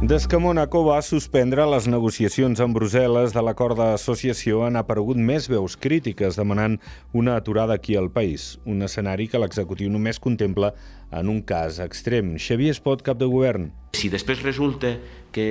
Des que Mónaco va suspendre les negociacions amb Brussel·les de l'acord d'associació han aparegut més veus crítiques demanant una aturada aquí al país, un escenari que l'executiu només contempla en un cas extrem. Xavier Espot, cap de govern. Si després resulta que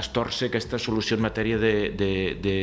es torça aquesta solució en matèria de, de, de,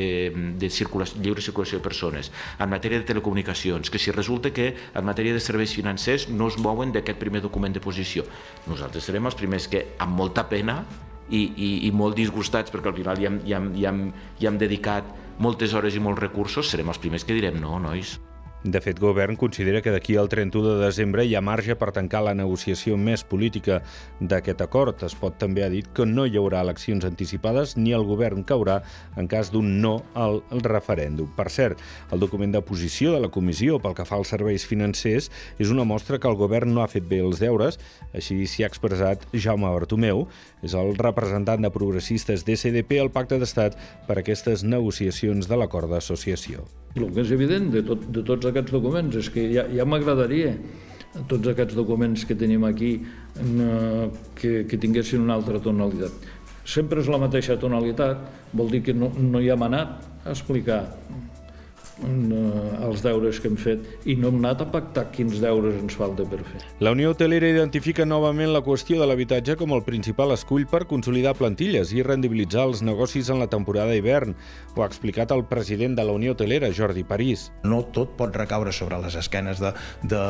de circulació, lliure circulació de persones, en matèria de telecomunicacions, que si resulta que en matèria de serveis financers no es mouen d'aquest primer document de posició. Nosaltres serem els primers que, amb molta pena, i, i, i molt disgustats perquè al final ja hem, ja, hem, ja, hem, hem dedicat moltes hores i molts recursos, serem els primers que direm no, nois. De fet, govern considera que d'aquí al 31 de desembre hi ha marge per tancar la negociació més política d'aquest acord. Es pot també ha dit que no hi haurà eleccions anticipades ni el govern caurà en cas d'un no al referèndum. Per cert, el document de posició de la comissió pel que fa als serveis financers és una mostra que el govern no ha fet bé els deures, així s'hi ha expressat Jaume Bartomeu, és el representant de progressistes d'SDP al Pacte d'Estat per aquestes negociacions de l'acord d'associació. El que és evident de, tot, de tots aquests documents és que ja, ja m'agradaria tots aquests documents que tenim aquí eh, que, que tinguessin una altra tonalitat. Sempre és la mateixa tonalitat, vol dir que no, no hi hem anat a explicar els deures que hem fet i no hem anat a pactar quins deures ens falta per fer. La Unió Hotelera identifica novament la qüestió de l'habitatge com el principal escull per consolidar plantilles i rendibilitzar els negocis en la temporada d'hivern. Ho ha explicat el president de la Unió Hotelera, Jordi París. No tot pot recaure sobre les esquenes de, de,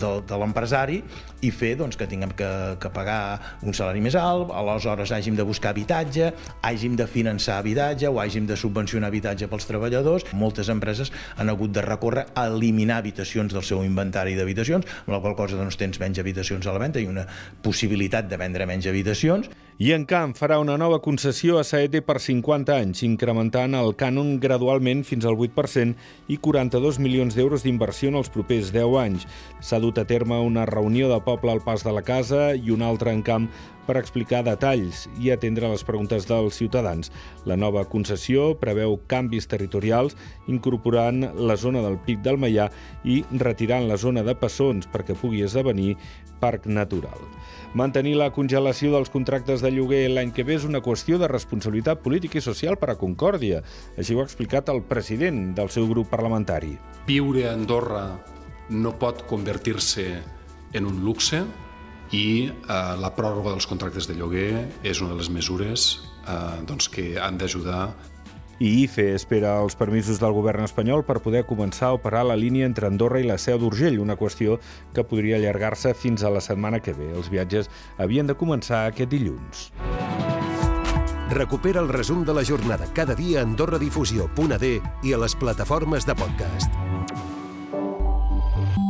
de, de l'empresari i fer doncs, que tinguem que, que pagar un salari més alt, aleshores hàgim de buscar habitatge, hàgim de finançar habitatge o hàgim de subvencionar habitatge pels treballadors. Molt moltes empreses han hagut de recórrer a eliminar habitacions del seu inventari d'habitacions, amb la qual cosa doncs, tens menys habitacions a la venda i una possibilitat de vendre menys habitacions. I en Camp farà una nova concessió a Saete per 50 anys, incrementant el cànon gradualment fins al 8% i 42 milions d'euros d'inversió en els propers 10 anys. S'ha dut a terme una reunió de poble al pas de la casa i una altra en Camp per explicar detalls i atendre les preguntes dels ciutadans. La nova concessió preveu canvis territorials incorporant la zona del Pic del Maià i retirant la zona de Passons perquè pugui esdevenir parc natural. Mantenir la congelació dels contractes de lloguer l'any que ve és una qüestió de responsabilitat política i social per a Concòrdia. Així ho ha explicat el president del seu grup parlamentari. Viure a Andorra no pot convertir-se en un luxe, i eh, la pròrroga dels contractes de lloguer és una de les mesures eh, doncs, que han d'ajudar i IFE espera els permisos del govern espanyol per poder començar a operar la línia entre Andorra i la Seu d'Urgell, una qüestió que podria allargar-se fins a la setmana que ve. Els viatges havien de començar aquest dilluns. Recupera el resum de la jornada cada dia a AndorraDifusió.d i a les plataformes de podcast. Mm-hmm.